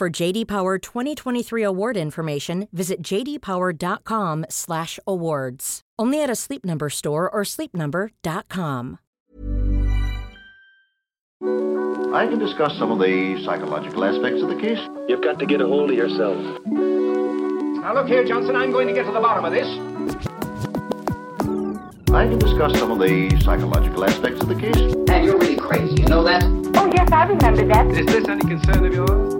For JD Power 2023 award information, visit jdpower.com/awards. Only at a Sleep Number store or sleepnumber.com. I can discuss some of the psychological aspects of the case. You've got to get a hold of yourself. Now look here, Johnson, I'm going to get to the bottom of this. I can discuss some of the psychological aspects of the case. And you're really crazy, you know that? Oh, yes, I remember that. Is this any concern of yours?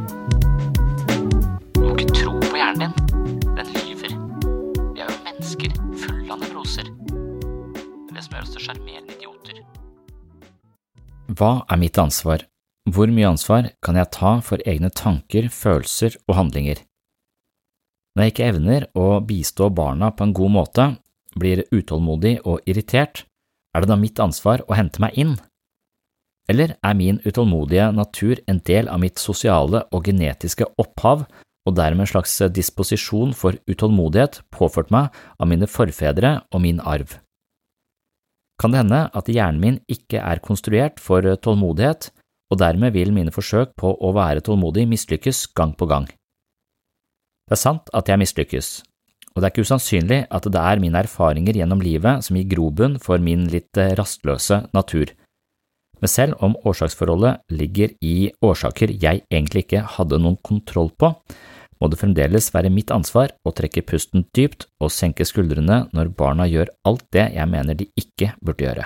Hva er mitt ansvar? Hvor mye ansvar kan jeg ta for egne tanker, følelser og handlinger? Når jeg ikke evner å bistå barna på en god måte, blir utålmodig og irritert, er det da mitt ansvar å hente meg inn? Eller er min utålmodige natur en del av mitt sosiale og genetiske opphav og dermed en slags disposisjon for utålmodighet påført meg av mine forfedre og min arv? Kan det hende at hjernen min ikke er konstruert for tålmodighet, og dermed vil mine forsøk på å være tålmodig mislykkes gang på gang? Det er sant at jeg mislykkes, og det er ikke usannsynlig at det er mine erfaringer gjennom livet som gir grobunn for min litt eh, rastløse natur. Men selv om årsaksforholdet ligger i årsaker jeg egentlig ikke hadde noen kontroll på, må det fremdeles være mitt ansvar å trekke pusten dypt og senke skuldrene når barna gjør alt det jeg mener de ikke burde gjøre.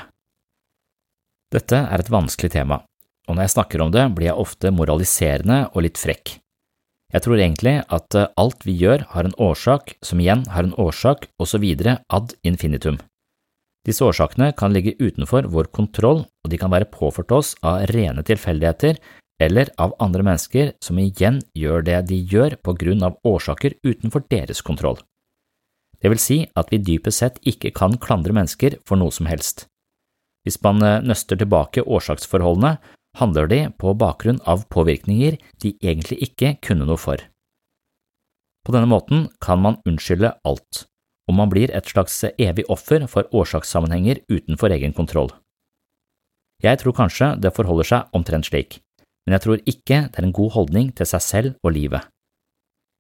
Dette er et vanskelig tema, og når jeg snakker om det, blir jeg ofte moraliserende og litt frekk. Jeg tror egentlig at eh, alt vi gjør har en årsak som igjen har en årsak og så videre ad infinitum. Disse årsakene kan ligge utenfor vår kontroll, og de kan være påført oss av rene tilfeldigheter eller av andre mennesker som igjen gjør det de gjør på grunn av årsaker utenfor deres kontroll. Det vil si at vi dypest sett ikke kan klandre mennesker for noe som helst. Hvis man eh, nøster tilbake årsaksforholdene, handler de på bakgrunn av påvirkninger de egentlig ikke kunne noe for. På denne måten kan man unnskylde alt, og man blir et slags evig offer for årsakssammenhenger utenfor egen kontroll. Jeg tror kanskje det forholder seg omtrent slik, men jeg tror ikke det er en god holdning til seg selv og livet.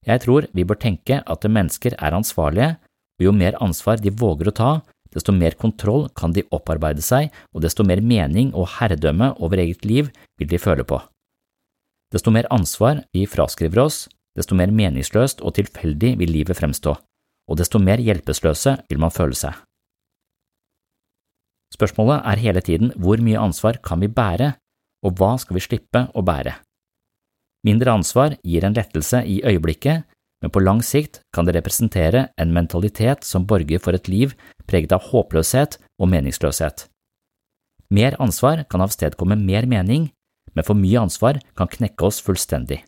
Jeg tror vi bør tenke at mennesker er ansvarlige, og jo mer ansvar de våger å ta, desto mer kontroll kan de opparbeide seg, og desto mer mening og herredømme over eget liv vil de føle på. Desto mer ansvar vi fraskriver oss, desto mer meningsløst og tilfeldig vil livet fremstå, og desto mer hjelpeløse vil man føle seg. Spørsmålet er hele tiden hvor mye ansvar kan vi bære, og hva skal vi slippe å bære? Mindre ansvar gir en lettelse i øyeblikket, men på lang sikt kan det representere en mentalitet som borger for et liv preget av håpløshet og meningsløshet. Mer ansvar kan avstedkomme mer mening, men for mye ansvar kan knekke oss fullstendig.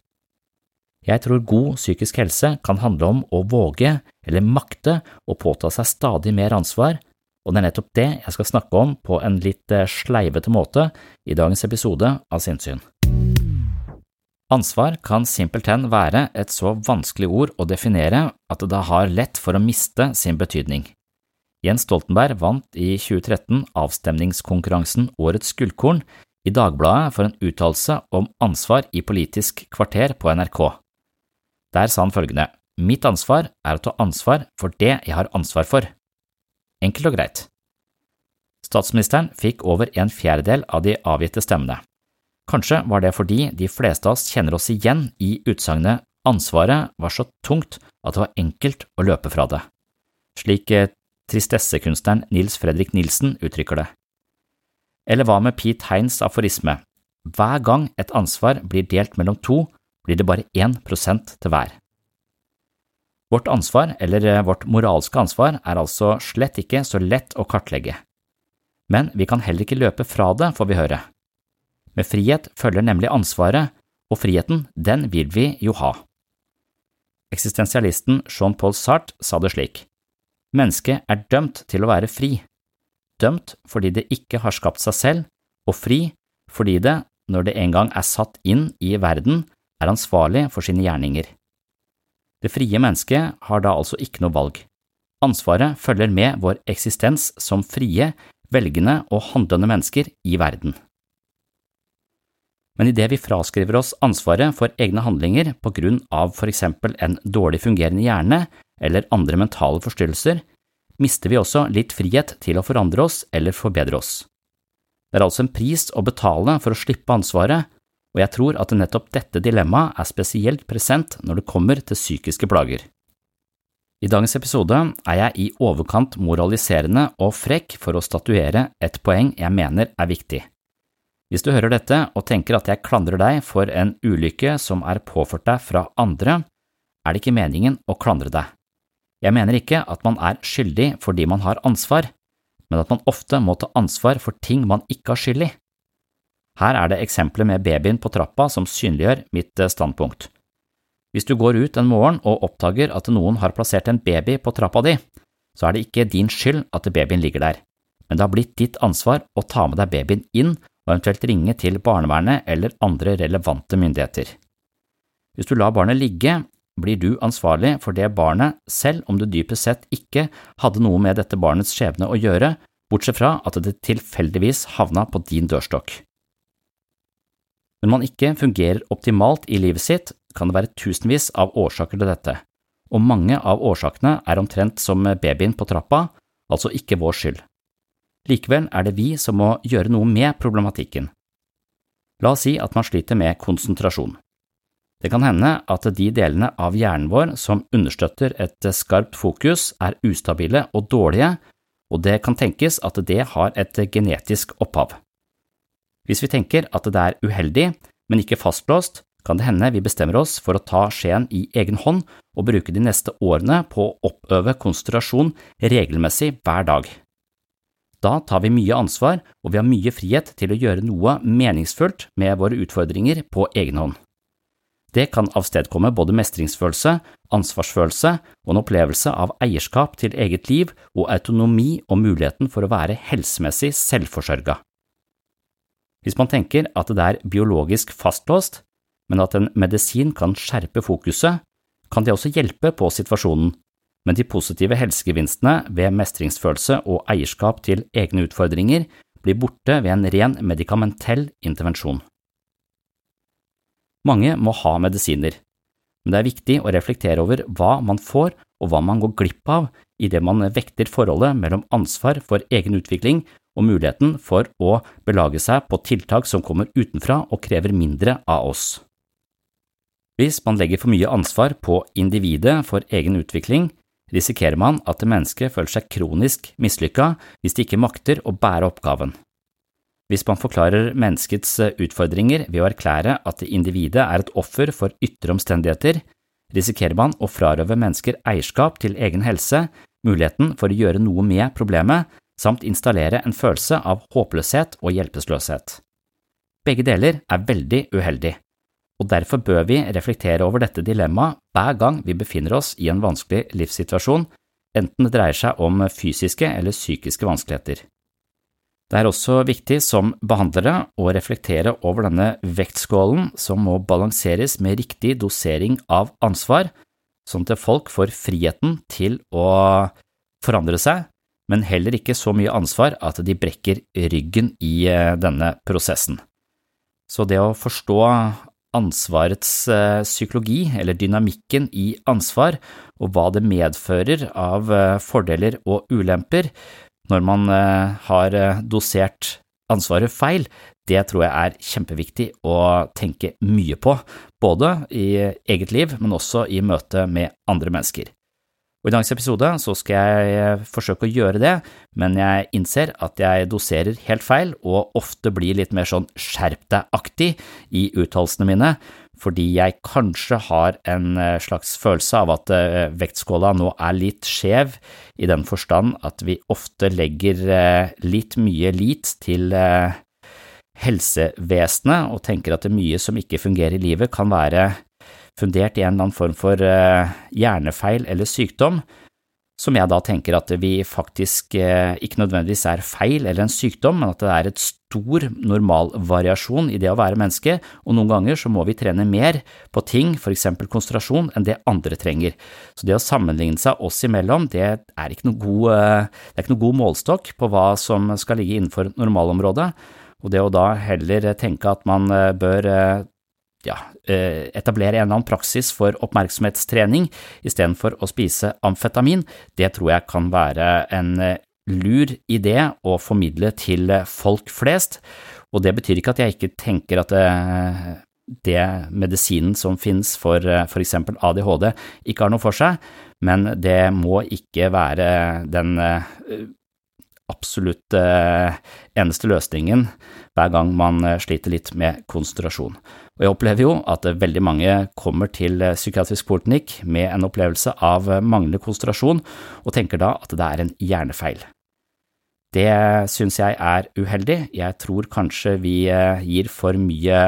Jeg tror god psykisk helse kan handle om å våge eller makte å påta seg stadig mer ansvar, og det er nettopp det jeg skal snakke om på en litt eh, sleivete måte i dagens episode av Sinnsyn. Ansvar kan simpelthen være et så vanskelig ord å definere at det har lett for å miste sin betydning. Jens Stoltenberg vant i 2013 avstemningskonkurransen Årets gullkorn i Dagbladet for en uttalelse om ansvar i Politisk kvarter på NRK. Der sa han følgende, Mitt ansvar er å ta ansvar for det jeg har ansvar for. Enkelt og greit. Statsministeren fikk over en fjerdedel av de avgitte stemmene. Kanskje var det fordi de fleste av oss kjenner oss igjen i utsagnet ansvaret var så tungt at det var enkelt å løpe fra det, slik eh, tristessekunstneren Nils Fredrik Nilsen uttrykker det. Eller hva med Pete Heins aforisme, hver gang et ansvar blir delt mellom to, blir det bare én prosent til hver. Vårt ansvar, eller eh, vårt moralske ansvar, er altså slett ikke så lett å kartlegge. Men vi kan heller ikke løpe fra det, får vi høre. Med frihet følger nemlig ansvaret, og friheten, den vil vi jo ha. Eksistensialisten Jean-Paul Sartre sa det slik, Mennesket er dømt til å være fri, dømt fordi det ikke har skapt seg selv, og fri fordi det, når det en gang er satt inn i verden, er ansvarlig for sine gjerninger. Det frie mennesket har da altså ikke noe valg. Ansvaret følger med vår eksistens som frie, velgende og handlende mennesker i verden men idet vi fraskriver oss ansvaret for egne handlinger på grunn av for eksempel en dårlig fungerende hjerne eller andre mentale forstyrrelser, mister vi også litt frihet til å forandre oss eller forbedre oss. Det er altså en pris å betale for å slippe ansvaret, og jeg tror at nettopp dette dilemmaet er spesielt present når det kommer til psykiske plager. I dagens episode er jeg i overkant moraliserende og frekk for å statuere et poeng jeg mener er viktig. Hvis du hører dette og tenker at jeg klandrer deg for en ulykke som er påført deg fra andre, er det ikke meningen å klandre deg. Jeg mener ikke at man er skyldig fordi man har ansvar, men at man ofte må ta ansvar for ting man ikke har skyld i. Her er det eksempelet med babyen på trappa som synliggjør mitt eh, standpunkt. Hvis du går ut en morgen og oppdager at noen har plassert en baby på trappa di, så er det ikke din skyld at babyen ligger der, men det har blitt ditt ansvar å ta med deg babyen inn og eventuelt ringe til barnevernet eller andre relevante myndigheter. Hvis du lar barnet ligge, blir du ansvarlig for det barnet selv om du dypest sett ikke hadde noe med dette barnets skjebne å gjøre, bortsett fra at det tilfeldigvis havna på din dørstokk. Når man ikke fungerer optimalt i livet sitt, kan det være tusenvis av årsaker til dette, og mange av årsakene er omtrent som babyen på trappa, altså ikke vår skyld. Likevel er det vi som må gjøre noe med problematikken. La oss si at man sliter med konsentrasjon. Det kan hende at de delene av hjernen vår som understøtter et skarpt fokus, er ustabile og dårlige, og det kan tenkes at det har et genetisk opphav. Hvis vi tenker at det er uheldig, men ikke fastlåst, kan det hende vi bestemmer oss for å ta skjeen i egen hånd og bruke de neste årene på å oppøve konsentrasjon regelmessig hver dag. Da tar vi mye ansvar, og vi har mye frihet til å gjøre noe meningsfullt med våre utfordringer på egen hånd. Det kan avstedkomme både mestringsfølelse, ansvarsfølelse og en opplevelse av eierskap til eget liv og autonomi og muligheten for å være helsemessig selvforsørga. Hvis man tenker at det er biologisk fastlåst, men at en medisin kan skjerpe fokuset, kan det også hjelpe på situasjonen, men de positive helsegevinstene ved mestringsfølelse og eierskap til egne utfordringer blir borte ved en ren medikamentell intervensjon. Mange må ha medisiner, men det er viktig å reflektere over hva man får og hva man går glipp av idet man vekter forholdet mellom ansvar for egen utvikling og muligheten for å belage seg på tiltak som kommer utenfra og krever mindre av oss. Hvis man legger for mye ansvar på individet for egen utvikling, risikerer man at mennesket føler seg kronisk mislykka hvis de ikke makter å bære oppgaven. Hvis man forklarer menneskets utfordringer ved å erklære at individet er et offer for ytre omstendigheter, risikerer man å frarøve mennesker eierskap til egen helse, muligheten for å gjøre noe med problemet, samt installere en følelse av håpløshet og hjelpeløshet. Begge deler er veldig uheldig, og derfor bør vi reflektere over dette dilemmaet hver gang vi befinner oss i en vanskelig livssituasjon, enten det dreier seg om fysiske eller psykiske vanskeligheter. Det er også viktig som behandlere å reflektere over denne vektskålen som må balanseres med riktig dosering av ansvar, sånn at folk får friheten til å forandre seg, men heller ikke så mye ansvar at de brekker ryggen i eh, denne prosessen. Så det å forstå ansvarets eh, psykologi, eller dynamikken i ansvar, og hva det medfører av eh, fordeler og ulemper, når man har dosert ansvaret feil, det tror jeg er kjempeviktig å tenke mye på, både i eget liv, men også i møte med andre mennesker. Og I dagens episode så skal jeg eh, forsøke å gjøre det, men jeg innser at jeg doserer helt feil og ofte blir litt mer sånn skjerp deg-aktig i uttalelsene mine, fordi jeg kanskje har en eh, slags følelse av at eh, vektskåla nå er litt skjev, i den forstand at vi ofte legger litt mye lit til helsevesenet og tenker at det mye som ikke fungerer i livet kan være fundert i en eller annen form for hjernefeil eller sykdom, som jeg da tenker at vi faktisk eh, ikke nødvendigvis er feil eller en sykdom, men at det er et stor normalvariasjon i det å være menneske, og noen ganger så må vi trene mer på ting, for eksempel konsentrasjon, enn det andre trenger. Så det å sammenligne seg oss imellom, det er ikke noe god, eh, ikke noe god målstokk på hva som skal ligge innenfor normalområdet, og det å da heller tenke at man eh, bør ja, eh, etablere en eller annen praksis for oppmerksomhetstrening istedenfor å spise amfetamin, det tror jeg kan være en eh, lur idé å formidle til folk flest, og det betyr ikke at jeg ikke tenker at det, eh, det medisinen som finnes for eksempel ADHD ikke har noe for seg, men det må ikke være den absolutt eneste løsningen hver gang man sliter litt med konsentrasjon. Og jeg opplever jo at veldig mange kommer til psykiatrisk poliklinikk med en opplevelse av manglende konsentrasjon, og tenker da at det er en hjernefeil. Det synes jeg er uheldig. Jeg tror kanskje vi eh, gir for mye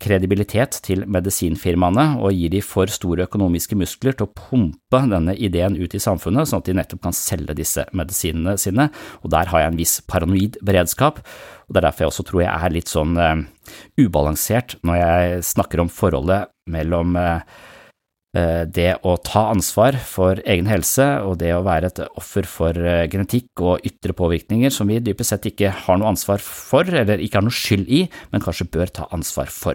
kredibilitet til medisinfirmaene og gir de for store økonomiske muskler til å pumpe denne ideen ut i samfunnet, sånn at de nettopp kan selge disse medisinene sine, og der har jeg en viss paranoid beredskap, og det er derfor jeg også tror jeg er litt sånn uh, ubalansert når jeg snakker om forholdet mellom uh, det å ta ansvar for egen helse og det å være et offer for genetikk og ytre påvirkninger som vi dypest sett ikke har noe ansvar for, eller ikke har noe skyld i, men kanskje bør ta ansvar for.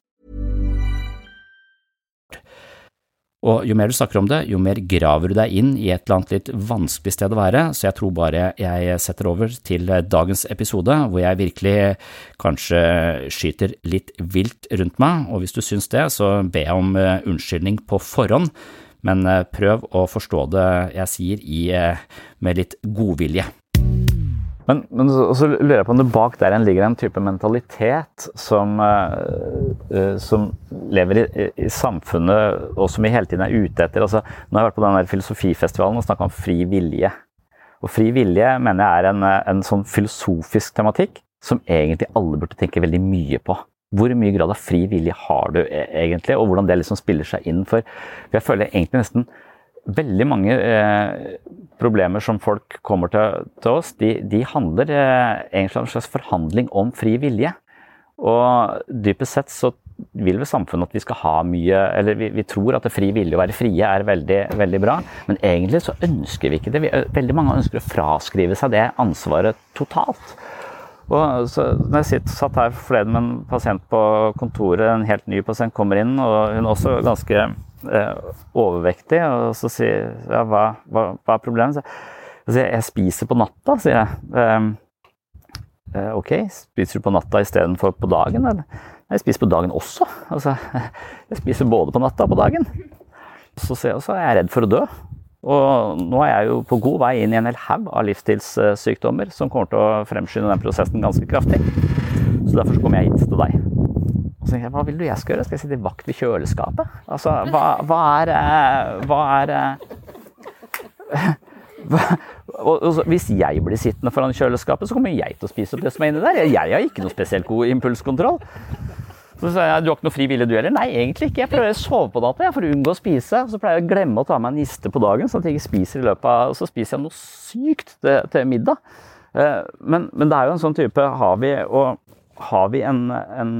Og jo mer du snakker om det, jo mer graver du deg inn i et eller annet litt vanskelig sted å være, så jeg tror bare jeg setter over til dagens episode, hvor jeg virkelig kanskje skyter litt vilt rundt meg, og hvis du syns det, så ber jeg om eh, unnskyldning på forhånd, men eh, prøv å forstå det jeg sier i, eh, med litt godvilje. Men, men så lurer jeg på om det bak der igjen ligger en type mentalitet som, uh, som lever i, i, samfunnet, og som vi hele tiden er ute etter. Altså, nå har jeg vært på den der filosofifestivalen og snakka om fri vilje. Og fri vilje mener jeg er en, en sånn filosofisk tematikk som egentlig alle burde tenke veldig mye på. Hvor mye grad av fri vilje har du e, egentlig, og hvordan det liksom spiller seg inn? For jeg føler egentlig nesten veldig mange eh, problemer som folk kommer til, til oss, de, de handler eh, egentlig om en slags forhandling om fri vilje. Og dypest sett så vil vel samfunnet at vi skal ha mye Eller vi, vi tror at det fri vilje å være frie er veldig, veldig bra, men egentlig så ønsker vi ikke det. Vi, veldig mange ønsker å fraskrive seg det ansvaret totalt. Og så, når jeg sitt, satt her forleden med en pasient på kontoret, en helt ny pasient kommer inn, og hun er også ganske Eh, overvektig, og så sier jeg ja, hva, hva, hva, er problemet? Så jeg, jeg spiser på natta, sier jeg. Um, ok, spiser du på natta istedenfor på dagen, eller? Jeg spiser på dagen også. Altså, jeg spiser både på natta og på dagen. Så sier jeg, så er jeg redd for å dø. Og nå er jeg jo på god vei inn i en hel haug av livsstilssykdommer som kommer til å fremskynde den prosessen ganske kraftig. Så derfor så kommer jeg hit til deg. Tenker jeg, Hva vil du jeg skal gjøre? Skal jeg sitte vakt ved kjøleskapet? Altså, hva, hva er eh, Hva er eh, Hvis jeg blir sittende foran kjøleskapet, så kommer jeg til å spise opp det som er inni der. Jeg, jeg har ikke noe spesielt god impulskontroll. Så sa jeg, Du har ikke noe fri vilje du heller? Nei, egentlig ikke. Jeg prøver å sove på natta for å unngå å spise. Så pleier jeg å glemme å ta meg en niste på dagen, sånn at jeg ikke spiser i løpet av Og så spiser jeg noe sykt til, til middag. Eh, men, men, det er jo en sånn type Har vi, og, har vi en, en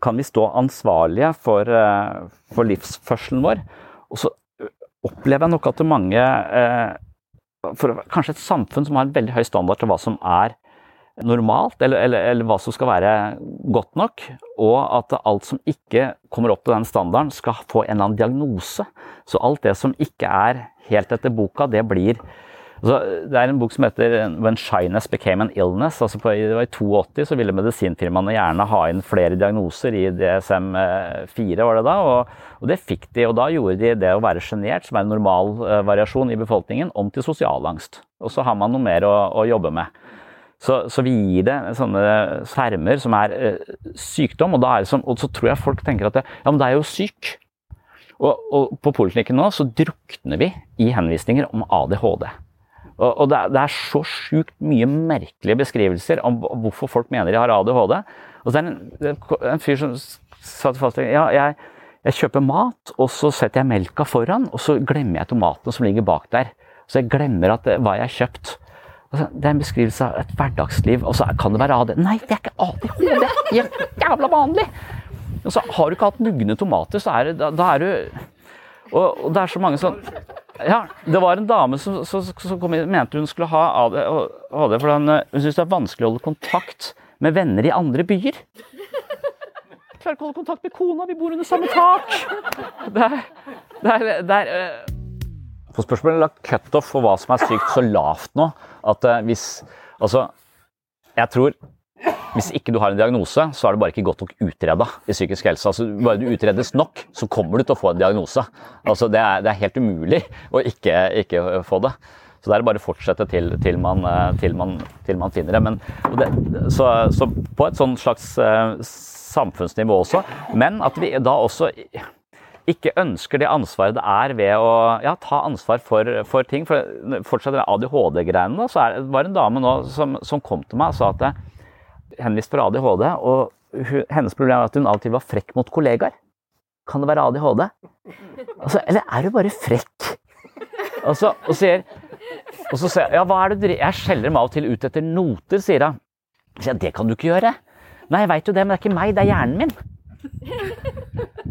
kan vi stå ansvarlige for, eh, for livsførselen vår. Og så opplever jeg nok at det mange eh, for Kanskje et samfunn som har en veldig høy standard til hva som er normalt, eller, eller, eller, hva som skal være godt nok, og at alt som ikke kommer opp til den standarden, skal få en eller annen diagnose. Så alt det som ikke er helt etter boka, det blir Altså, det er en bok som heter 'When Shyness Became an Illness'. altså på, det var I 82 så ville medisinfirmaene gjerne ha inn flere diagnoser i DSM-4, var det da, og, og, det fikk de. og Da gjorde de det å være sjenert, som er en normal uh, variasjon i befolkningen, om til sosialangst. Og så har man noe mer å, å jobbe med. Så, så, vi gir det sånne skjermer som er uh, sykdom, og, er som, og, så tror jeg folk tenker at det, ja, men det er jo syk. Og, og på poliklinikken nå så drukner vi i henvisninger om ADHD. Og, det, er, så sjukt mye merkelige beskrivelser om hvorfor folk mener de har ADHD. Og så er det en, en fyr som satt fast ja, jeg, jeg kjøper mat, og så setter jeg melka foran, og så glemmer jeg tomatene som ligger bak der. Så jeg glemmer at, hva jeg har kjøpt. Det er en beskrivelse av et hverdagsliv. Og så kan det være ADHD. Nei, det er ikke ADHD! Det er jævla vanlig! Og så har du ikke hatt mugne tomater, så er det, da, da er du og, og, det er så mange sånn ja, det var en dame som, som, som kom inn, mente hun skulle ha ADHD, for hun, hun syntes det er vanskelig å holde kontakt med venner i andre byer. Jeg klarer ikke å holde kontakt med kona, vi bor under samme tak! Det er, det er, det er uh... På spørsmålet er lagt cutoff for hva som er sykt, så lavt nå at uh, hvis Altså, jeg tror hvis ikke du har en diagnose, så er det bare ikke godt nok utreda i psykisk helse. Altså, bare du utredes nok, så kommer du til å få en diagnose. Altså, det, er, det er helt umulig å ikke, ikke, få det. Så det er bare å fortsette til, til, man, til, man, til man, finner det. Men, det så, så, på et slags uh, samfunnsnivå også. Men at vi da også ikke ønsker det ansvaret det er ved å ja, ta ansvar for, for ting. For fortsatt ADHD-greiene, så er, var det en dame nå som, som kom til meg og sa at henvist for ADHD, og hun, hennes problem er at hun av og til var frekk mot kollegaer. Kan det være ADHD? Altså, eller er du bare frekk? Altså, og, sier, og så sier ja, hva er det du Jeg skjeller meg av og til ut etter noter, sier hun. Så jeg, det kan du ikke gjøre. Nei, jeg veit jo det, men det er ikke meg, det er hjernen min.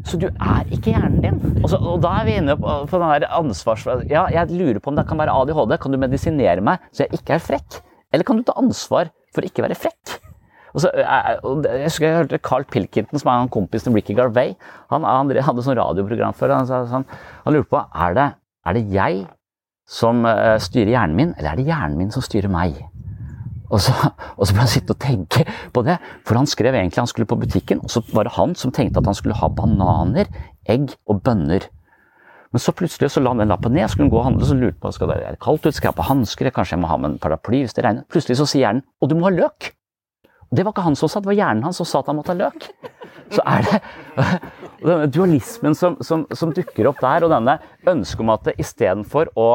Så du er ikke hjernen din. Og, så, og da er vi inne på, på den der ansvars... Ja, jeg lurer på om det kan være ADHD. Kan du medisinere meg så jeg ikke er frekk? Eller kan du ta ansvar for å ikke være frekk? Og så, jeg, jeg husker jeg hørte Carl Pilkinton, som er en kompis til Ricky Garvey. Han, han hadde sånn radioprogram før. Han, han, han lurte på er det, er det jeg som uh, styrer hjernen min, eller er det hjernen min som styrer meg? Og så, og så ble han sitte og tenke på det, for han skrev egentlig han skulle på butikken, og så var det han som tenkte at han skulle ha bananer, egg og bønner. Men så plutselig så la han den lappen ned, skulle han gå og handle, så lurte på skal det være kaldt ute, skal jeg ha på hansker, kanskje jeg må ha med en paraply hvis det regner. Plutselig så sier hjernen og du må ha løk. Det var ikke han som sa, det var hjernen hans som sa at han måtte ha løk. Så er det denne dualismen som, som, som dukker opp der, og denne ønsket om at istedenfor å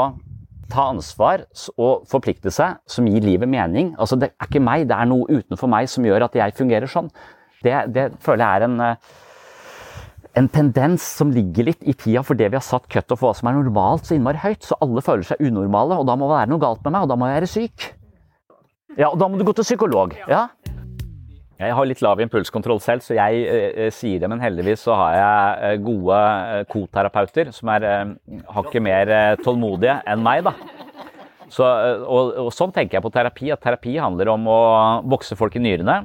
ta ansvar og forplikte seg, som gir livet mening altså Det er ikke meg, det er noe utenfor meg som gjør at jeg fungerer sånn. Det, det føler jeg er en en tendens som ligger litt i tida for det vi har satt cutoff for hva som er normalt så innmari høyt. Så alle føler seg unormale, og da må det være noe galt med meg, og da må jeg være syk. Ja, og da må du gå til psykolog. Ja. Jeg har litt lav impulskontroll selv, så jeg eh, sier det, men heldigvis så har jeg eh, gode eh, koterapeuter som er eh, hakket mer eh, tålmodige enn meg, da. Så, eh, og, og sånn tenker jeg på terapi, at terapi handler om å vokse folk i nyrene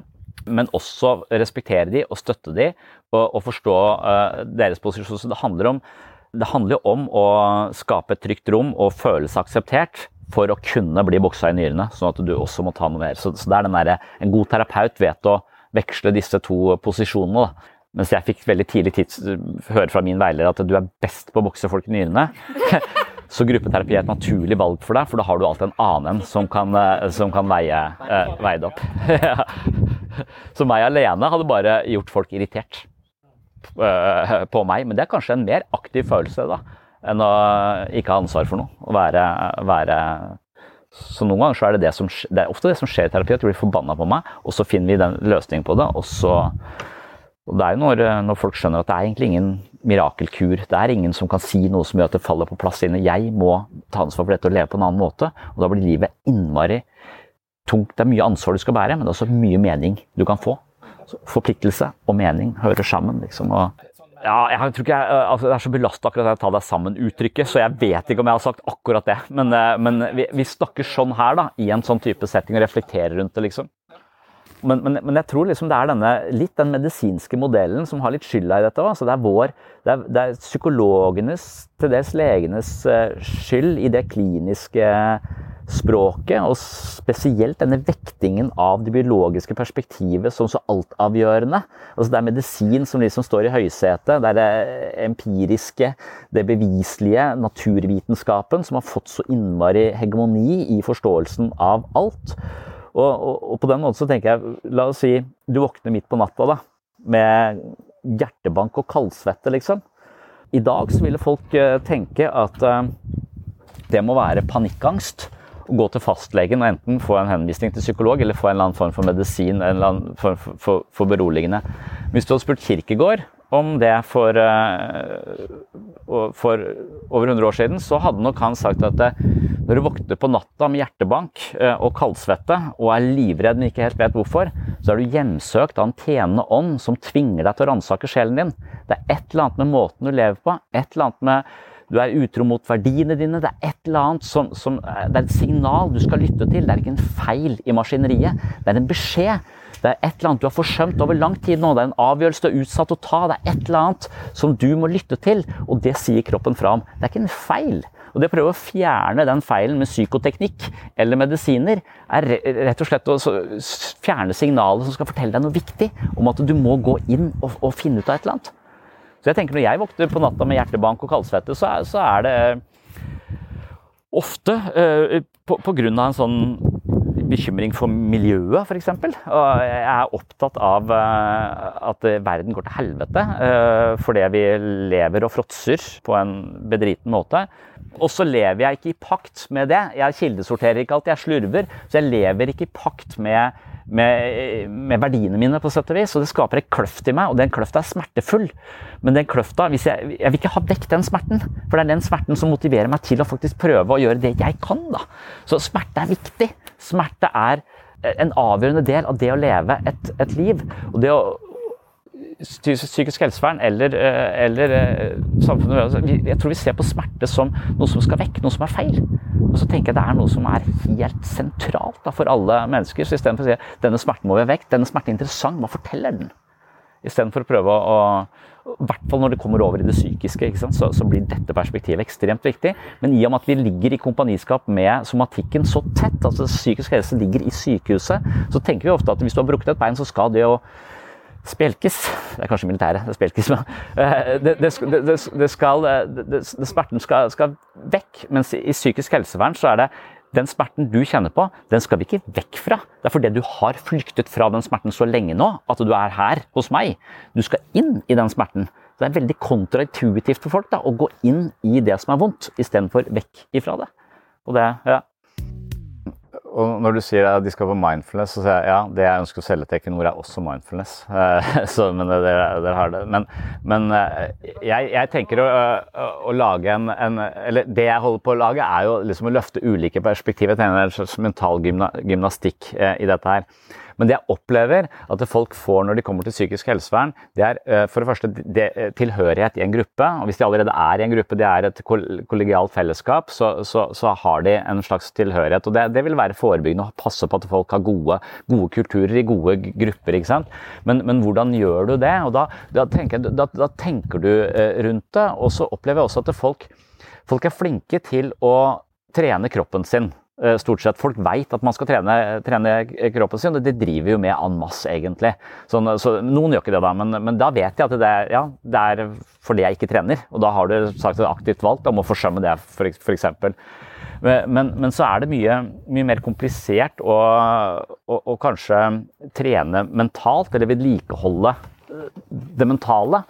men også respektere de og støtte de og, og forstå deres posisjon. Så det handler, om, det handler om å skape et trygt rom og føle seg akseptert for å kunne bli boksa i nyrene, sånn at du også må ta noe mer. Så, så det er den der, En god terapeut vet å veksle disse to posisjonene. da. Mens jeg fikk veldig tidlig tids, høre fra min veileder at du er best på å bokse folk i nyrene. Så gruppeterapi er et naturlig valg for deg, for da har du alltid en annen som kan, eh, som kan veie, eh, veie det opp. Så meg alene hadde bare gjort folk irritert uh, på meg. Men det er kanskje en mer aktiv følelse da, enn å ikke ha ansvar for noe. Å være, være så noen ganger så er det det som, det er ofte det som skjer i terapi, at du blir forbanna på meg, og så finner vi den løsningen på det, og så og Det er jo når, når folk skjønner at det er egentlig ingen mirakelkur. Det er ingen som kan si noe som gjør at det faller på plass inne. Jeg må ta ansvar for dette og leve på en annen måte. Og da blir livet innmari tungt. Det er mye ansvar du skal bære, men det er også mye mening du kan få. Så forpliktelse og mening hører sammen. liksom. Og ja, jeg tror ikke jeg, altså Det er så belasta akkurat det 'ta deg sammen'-uttrykket, så jeg vet ikke om jeg har sagt akkurat det. Men, men vi, vi, snakker sånn her, da, i en sånn type setting, og reflekterer rundt det, liksom. Men, men, men, jeg tror liksom det er denne, litt den medisinske modellen som har litt skylda i dette. Altså det, er vår, det, er, det er psykologenes, til dels legenes, eh, skyld i det kliniske språket, og spesielt denne vektingen av det biologiske perspektivet som så altavgjørende. Altså det er medisin som liksom står i høysetet. Det er det empiriske, det beviselige, naturvitenskapen som har fått så innmari hegemoni i forståelsen av alt. Og, og, og, på den måten så tenker jeg, la oss si du våkner midt på natta da, med hjertebank og kaldsvette, liksom. I dag så ville folk uh, tenke at uh, det må være panikkangst gå til fastlegen og enten få en henvisning til psykolog eller få en eller annen form for medisin, en eller annen form for, for, for beroligende. Hvis du hadde spurt Kirkegård om det for, uh, for over 100 år siden, så hadde nok han sagt at når du våkner på natta med hjertebank eh, og kaldsvette og er livredd, men ikke helt vet hvorfor, så er du hjemsøkt av en tjenende ånd som tvinger deg til å ransake sjelen din. Det er et eller annet med måten du lever på, et eller annet med du er utro mot verdiene dine. Det er et eller annet som, som, eh, det er et signal du skal lytte til. Det er ikke en feil i maskineriet. Det er en beskjed. Det er et eller annet du har forsømt over lang tid nå. Det er en avgjørelse du er utsatt å ta. Det er et eller annet som du må lytte til, og det sier kroppen fra om. Det er ikke en feil. Og Det å prøve å fjerne den feilen med psykoteknikk eller medisiner, er rett og slett å fjerne signalet som skal fortelle deg noe viktig om at du må gå inn og, og finne ut av et eller annet. Så jeg tenker Når jeg våkner på natta med hjertebank og kaldsvette, så er, så er det ofte uh, på, på grunn av en sånn bekymring for miljøet, f.eks. Og jeg er opptatt av uh, at verden går til helvete uh, fordi vi lever og fråtser på en bedriten måte. Og så lever jeg ikke i pakt med det. Jeg kildesorterer ikke alt, jeg slurver. Så jeg lever ikke i pakt med, med, med verdiene mine, på sett og vis. Og det skaper en kløft i meg, og den kløfta er smertefull. Men den kløfta, jeg, jeg, vil ikke ha vekk den smerten. For det er den smerten som motiverer meg til å faktisk prøve å gjøre det jeg kan. da. Så smerte er viktig. Smerte er en avgjørende del av det å leve et, et liv. Og det å psykisk helsevern eller, eh, eller eh, samfunnet altså, Jeg tror vi ser på smerte som noe som skal vekk, noe som er feil. Og så tenker jeg det er noe som er helt sentralt da, for alle mennesker. Så istedenfor å si denne smerten må vi ha vekk, denne smerten er interessant, hva forteller den? Istedenfor å prøve å i hvert fall når det kommer over i det psykiske, så, så, blir dette perspektivet ekstremt viktig. Men i og med at vi ligger i kompaniskap med somatikken så tett, altså psykisk helse ligger i sykehuset, så tenker vi ofte at hvis du har brukket et bein, så skal det å spjelkes. Det er kanskje militæret, det spjelkes, men eh, det, det, det, det skal, det, smerten skal, skal, vekk. Mens i psykisk helsevern så er det den smerten du kjenner på, den skal vi ikke vekk fra. Det er fordi du har flyktet fra den smerten så lenge nå at du er her hos meg. Du skal inn i den smerten. Det er veldig kontraintuitivt for folk da, å gå inn i det som er vondt, istedenfor vekk ifra det. Og det, ja. Og når du sier at de skal på mindfulness, så sier jeg ja, det jeg ønsker å selge til Equinor er også mindfulness. så, men dere har det. Men, men eh, jeg, jeg, tenker å, å, lage en, en, Eller det jeg holder på å lage, er jo liksom å løfte ulike perspektiver. Jeg tenker en slags mental gymnastikk eh, i dette her. Men det jeg opplever at folk får når de kommer til psykisk helsevern, det er eh, for det første det, eh, tilhørighet i en gruppe. og Hvis de allerede er i en gruppe, det er et kollegialt fellesskap, så, så, så har de en slags tilhørighet. og Det, det vil være forebyggende å passe på at folk har gode, gode kulturer i gode grupper. ikke sant? Men, men hvordan gjør du det? Og da, da, tenker, da, da tenker, du eh, rundt det. Og så opplever jeg også at folk, folk er flinke til å trene kroppen sin. Eh, stort sett. Folk veit at man skal trene, trene, kroppen sin, og det driver jo med en masse, egentlig. Så, så noen gjør ikke det, da, men, men, da vet jeg at det er, ja, det er fordi jeg ikke trener. Og da har du sagt et aktivt valgt om å forsømme det, f.eks. Men, men, men, så er det mye, mye mer komplisert å, å, å, kanskje trene mentalt, eller vedlikeholde det mentale.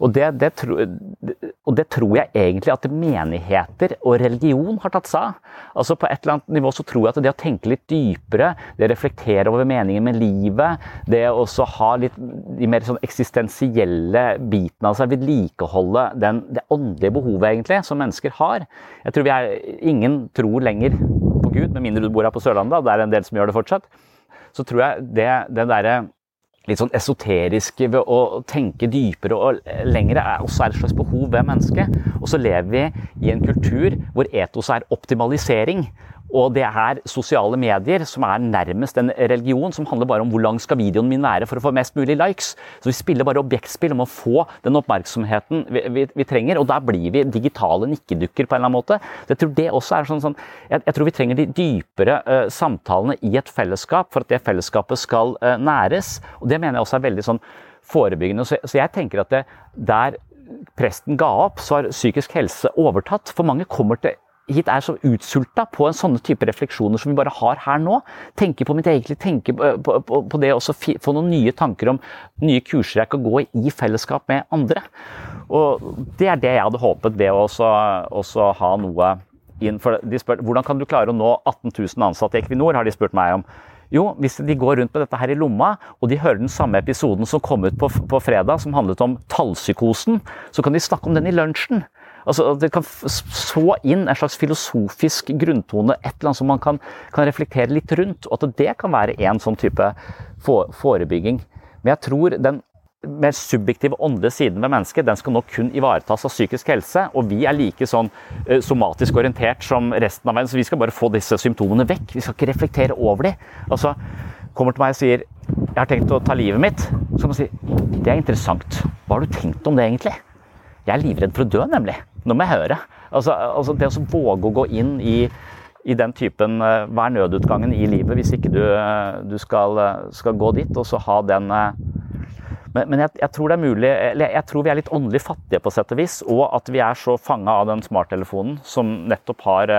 Og det, det, tro, og det, tror jeg egentlig at menigheter og religion har tatt seg av. Altså På et eller annet nivå så tror jeg at det å tenke litt dypere, det å reflektere over meningen med livet, det å også ha litt de mer sånn eksistensielle bitene av seg, vedlikeholde det åndelige behovet egentlig som mennesker har. Jeg tror vi er, Ingen tror lenger på Gud, med mindre du bor her på Sørlandet, og det er en del som gjør det fortsatt. Så tror jeg det, det derre litt sånn esoteriske ved å tenke dypere og lengre er også et slags behov ved mennesket. Og så lever vi i en kultur hvor etos er optimalisering. Og det er sosiale medier som er nærmest en religion som handler bare om hvor lang skal videoen min være for å få mest mulig likes. Så vi spiller bare objektspill om å få den oppmerksomheten vi, vi, vi trenger. Og der blir vi digitale nikkedukker på en eller annen måte. Så jeg tror det også er sånn, sånn jeg, jeg, tror vi trenger de dypere uh, samtalene i et fellesskap for at det fellesskapet skal uh, næres. Og det mener jeg også er veldig sånn forebyggende. Så, så jeg tenker at det, der presten ga opp, så har psykisk helse overtatt. For mange kommer til hit er så utsulta på en sånne type refleksjoner som vi bare har her nå. Tenke på mitt eget liv, tenke på, på, på det også, få noen nye tanker om nye kurser jeg kan gå i fellesskap med andre. Og Det er det jeg hadde håpet ved å også, også ha noe inn. For de spør, hvordan kan du klare å nå 18 000 ansatte i Equinor, har de spurt meg om. Jo, hvis de går rundt med dette her i lomma, og de hører den samme episoden som kom ut på, på fredag, som handlet om tallpsykosen, så kan de snakke om den i lunsjen. Altså, det kan så inn en slags filosofisk grunntone, et eller annet som man kan, kan reflektere litt rundt. Og at det kan være en sånn type forebygging. Men jeg tror den mer subjektive åndelige siden ved mennesket den skal nå kun ivaretas av psykisk helse. Og vi er like sånn somatisk orientert som resten av verden, så vi skal bare få disse symptomene vekk. Vi skal ikke reflektere over dem. Altså, kommer til meg og sier 'jeg har tenkt å ta livet mitt', så kan man si 'det er interessant'. Hva har du tenkt om det egentlig? Jeg er livredd for å dø, nemlig. Nå må jeg høre. Altså, altså det å våge å gå inn i, i den typen Hva er nødutgangen i livet hvis ikke du, uh, du skal, uh, skal, gå dit, og så ha den men, men jeg, jeg, tror det er mulig, eller jeg tror vi er litt åndelig fattige på sett og vis, og at vi er så fanga av den smarttelefonen som nettopp har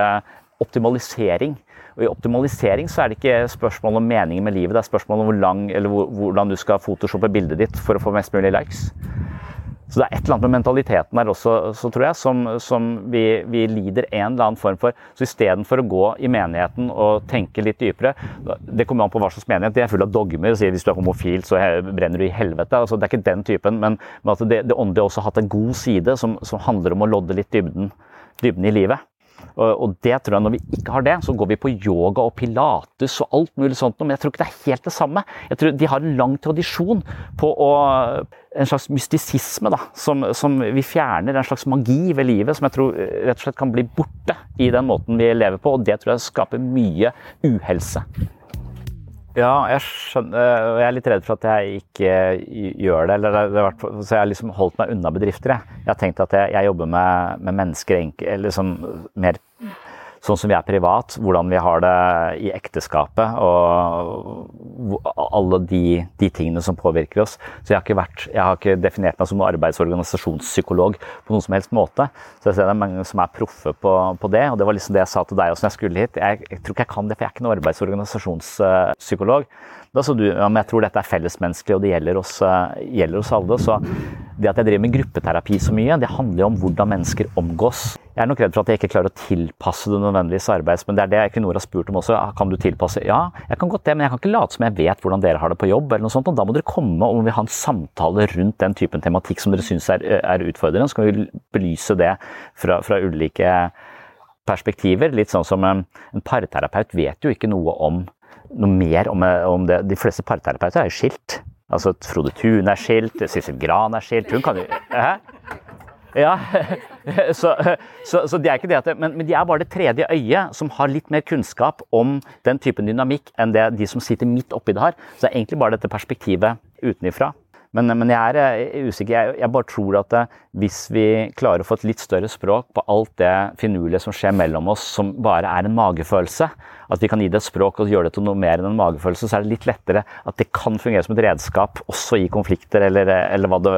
optimalisering. Og I optimalisering så er det ikke spørsmål om meningen med livet, det er spørsmål om hvor lang, eller hvordan du skal photoshoppe bildet ditt for å få mest mulig likes. Så det er et eller annet med mentaliteten der også, så tror jeg, som, som vi, vi, lider en eller annen form for. Så istedenfor å gå i menigheten og tenke litt dypere Det kommer an på hva slags menighet. De er full av dogmer. sier Hvis du er homofil, så brenner du i helvete. Altså, det er ikke den typen. Men, men at det, det åndelige også har hatt en god side som, som handler om å lodde litt dybden, dybden i livet. Og det tror jeg Når vi ikke har det, så går vi på yoga og pilates og alt mulig sånt. Men jeg tror ikke det er helt det samme. Jeg tror De har en lang tradisjon på å, en slags mystisisme da, som, som, vi fjerner. En slags magi ved livet som jeg tror rett og slett kan bli borte i den måten vi lever på. Og det tror jeg skaper mye uhelse. Ja, jeg skjønner. Og Jeg er litt redd for at jeg ikke gjør det. Eller så jeg har liksom holdt meg unna bedrifter. Jeg, jeg har tenkt at jeg, jeg jobber med, med mennesker eller liksom mer sånn som vi er privat, hvordan vi har det i ekteskapet og alle de, de tingene som påvirker oss. Så jeg har vært, jeg har ikke definert meg som arbeids- og på noen som helst måte. Så jeg ser det er mange som er proffe på, på det, og det var liksom det jeg sa til deg også når jeg skulle hit. Jeg, jeg tror ikke jeg kan det, for jeg er ikke noen arbeids- og organisasjonspsykolog. Da sa du ja, men jeg tror dette er fellesmenneskelig og det gjelder oss, gjelder oss alle. Så det at jeg driver med gruppeterapi så mye, det handler jo om hvordan mennesker omgås. Jeg er nok redd for at jeg ikke klarer å tilpasse det nødvendigvis arbeids, men det er det Equinor har spurt om også. Kan du tilpasse? Ja, jeg kan godt det, men jeg kan ikke late som jeg vet hvordan dere har det på jobb. eller noe sånt, og Da må dere komme og vi ha en samtale rundt den typen tematikk som dere syns er, er utfordrende. Så kan vi belyse det fra, fra ulike perspektiver. Litt sånn som en parterapeut vet jo ikke noe om noe mer om, om det. De fleste parterapeuter er jo skilt. Altså Frode Thun er skilt, Sissel Gran er skilt. Hun kan jo Hæ? Ja, så, så, så, de er ikke det men, men, de er bare det tredje øyet som har litt mer kunnskap om den typen dynamikk enn det de som sitter midt oppi det har. Så det er egentlig bare dette perspektivet utenifra. Men, men, jeg er eh, usikker. Jeg, jeg, bare tror at eh, hvis vi klarer å få et litt større språk på alt det finurlige som skjer mellom oss, som bare er en magefølelse, at vi kan gi det et språk og gjøre det til noe mer enn en magefølelse, så er det litt lettere at det kan fungere som et redskap også i konflikter, eller, eller hva det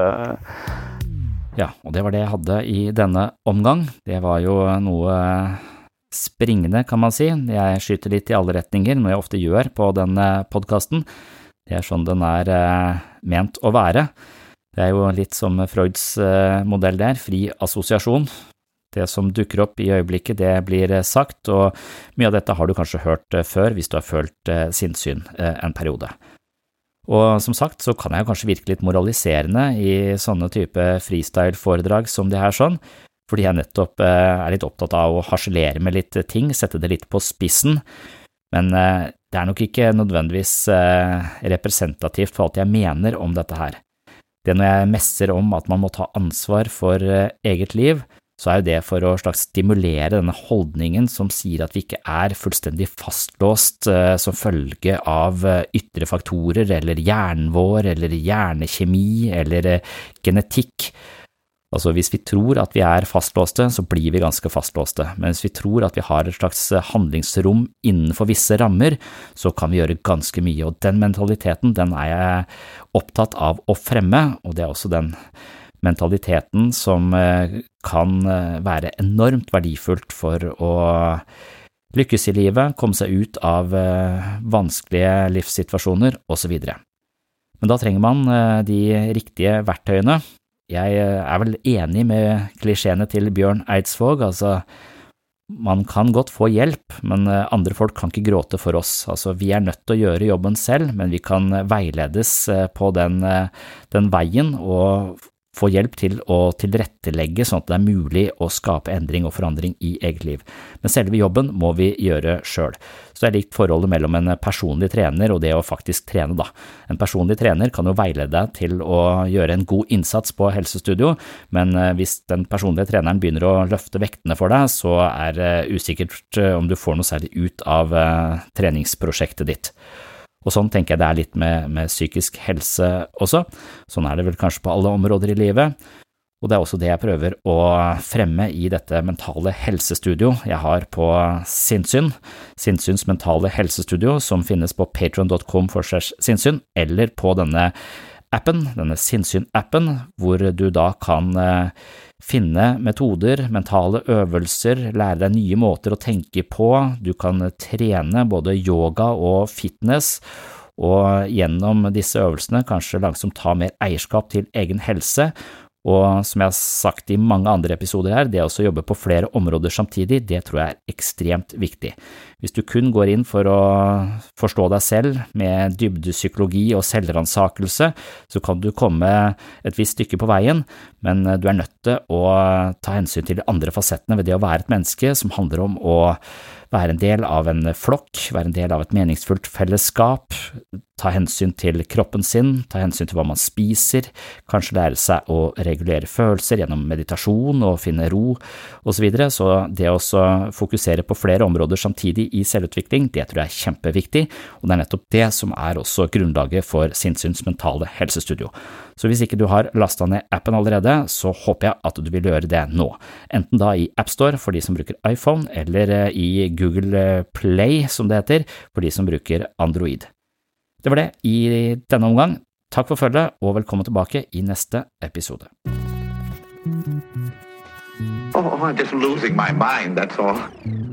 Ja, og det var det jeg hadde i denne omgang. Det var jo noe springende, kan man si. Jeg skyter litt i alle retninger, noe jeg ofte gjør på denne podkasten. Det er sånn den er eh, ment å være. Det er jo litt som Freuds eh, modell der, fri assosiasjon. Det som dukker opp i øyeblikket, det blir eh, sagt, og mye av dette har du kanskje hørt før hvis du har følt sinnssyn en periode. Og som sagt så kan jeg kanskje virke litt moraliserende i sånne type freestyle-foredrag som de her sånn, fordi jeg nettopp er litt opptatt av å harselere med litt ting, sette det litt på spissen, men det er nok ikke nødvendigvis eh, representativt for alt jeg mener om dette her. Det når jeg messer om at man må ta ansvar for eh, eget liv, så er jo det for å slags stimulere denne holdningen som sier at vi ikke er fullstendig fastlåst eh, som følge av ytre faktorer eller hjernen vår eller hjernekjemi eller genetikk. Altså hvis vi tror at vi er fastlåste, så blir vi ganske fastlåste, men hvis vi tror at vi har et slags handlingsrom innenfor visse rammer, så kan vi gjøre ganske mye, og den mentaliteten den er jeg opptatt av å fremme, og det er også den mentaliteten som eh, kan eh, være enormt verdifullt for å lykkes i livet, komme seg ut av eh, vanskelige livssituasjoner osv. Men da trenger man de riktige verktøyene, jeg er vel enig med klisjeene til Bjørn Eidsvåg, altså man kan godt få hjelp, men andre folk kan ikke gråte for oss. Altså, vi er nødt til å gjøre jobben selv, men vi kan veiledes på den, den veien og få hjelp til å tilrettelegge sånn at det er mulig å skape endring og forandring i eget liv. Men selve jobben må vi gjøre sjøl. Så det er likt forholdet mellom en personlig trener og det å faktisk trene, da. En personlig trener kan jo veilede deg til å gjøre en god innsats på helsestudio, men eh, hvis den personlige treneren begynner å løfte vektene for deg, så er det usikkert eh, om du får noe særlig ut av eh, treningsprosjektet ditt. Og sånn tenker jeg det er litt med, med, psykisk helse også. Sånn er det vel kanskje på alle områder i livet. Og det er også det jeg prøver å fremme i dette mentale helsestudio jeg har på Sinnsyn, Sinnsyns mentale helsestudio, som finnes på patron.com for sinnssyn, eller på denne appen, denne Sinnsyn-appen, hvor du da kan eh, finne metoder, mentale øvelser, lære deg nye måter å tenke på, du kan trene både yoga og fitness, og gjennom disse øvelsene kanskje langsomt ta mer eierskap til egen helse, og som jeg har sagt i mange andre episoder her, det å jobbe på flere områder samtidig, det tror jeg er ekstremt viktig. Hvis du kun går inn for å forstå deg selv med dybdepsykologi og selvransakelse, så kan du komme et visst stykke på veien, men du er nødt til å ta hensyn til de andre fasettene ved det å være et menneske, som handler om å være en del av en flokk, være en del av et meningsfullt fellesskap, ta hensyn til kroppen sin, ta hensyn til hva man spiser, kanskje lære seg å regulere følelser gjennom meditasjon og finne ro osv. Så, videre. så det å fokusere på flere områder samtidig i selvutvikling, det tror jeg er kjempeviktig, og det er nettopp det som er også grunnlaget for Sinnsyns mentale helsestudio. Så hvis ikke du har lasta ned appen allerede, så håper jeg at du vil gjøre det nå, enten da i AppStore for de som bruker iPhone, eller eh, i Google Play, som det heter, for de som bruker Android. Det var det i denne omgang. Takk for følget, og velkommen tilbake i neste episode. Oh, I'm just losing my mind, that's all.